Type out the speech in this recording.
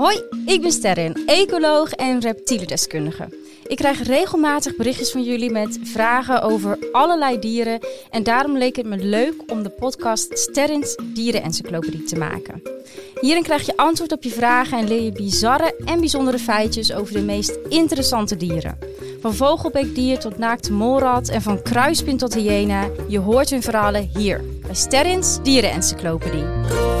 Hoi, ik ben Sterren, ecoloog en reptielendeskundige. Ik krijg regelmatig berichtjes van jullie met vragen over allerlei dieren en daarom leek het me leuk om de podcast Sterins Dierenencyclopedie te maken. Hierin krijg je antwoord op je vragen en leer je bizarre en bijzondere feitjes over de meest interessante dieren. Van vogelbekdier tot naakte molrat en van kruispin tot hyena, je hoort hun verhalen hier bij Sterins Dierenencyclopedie.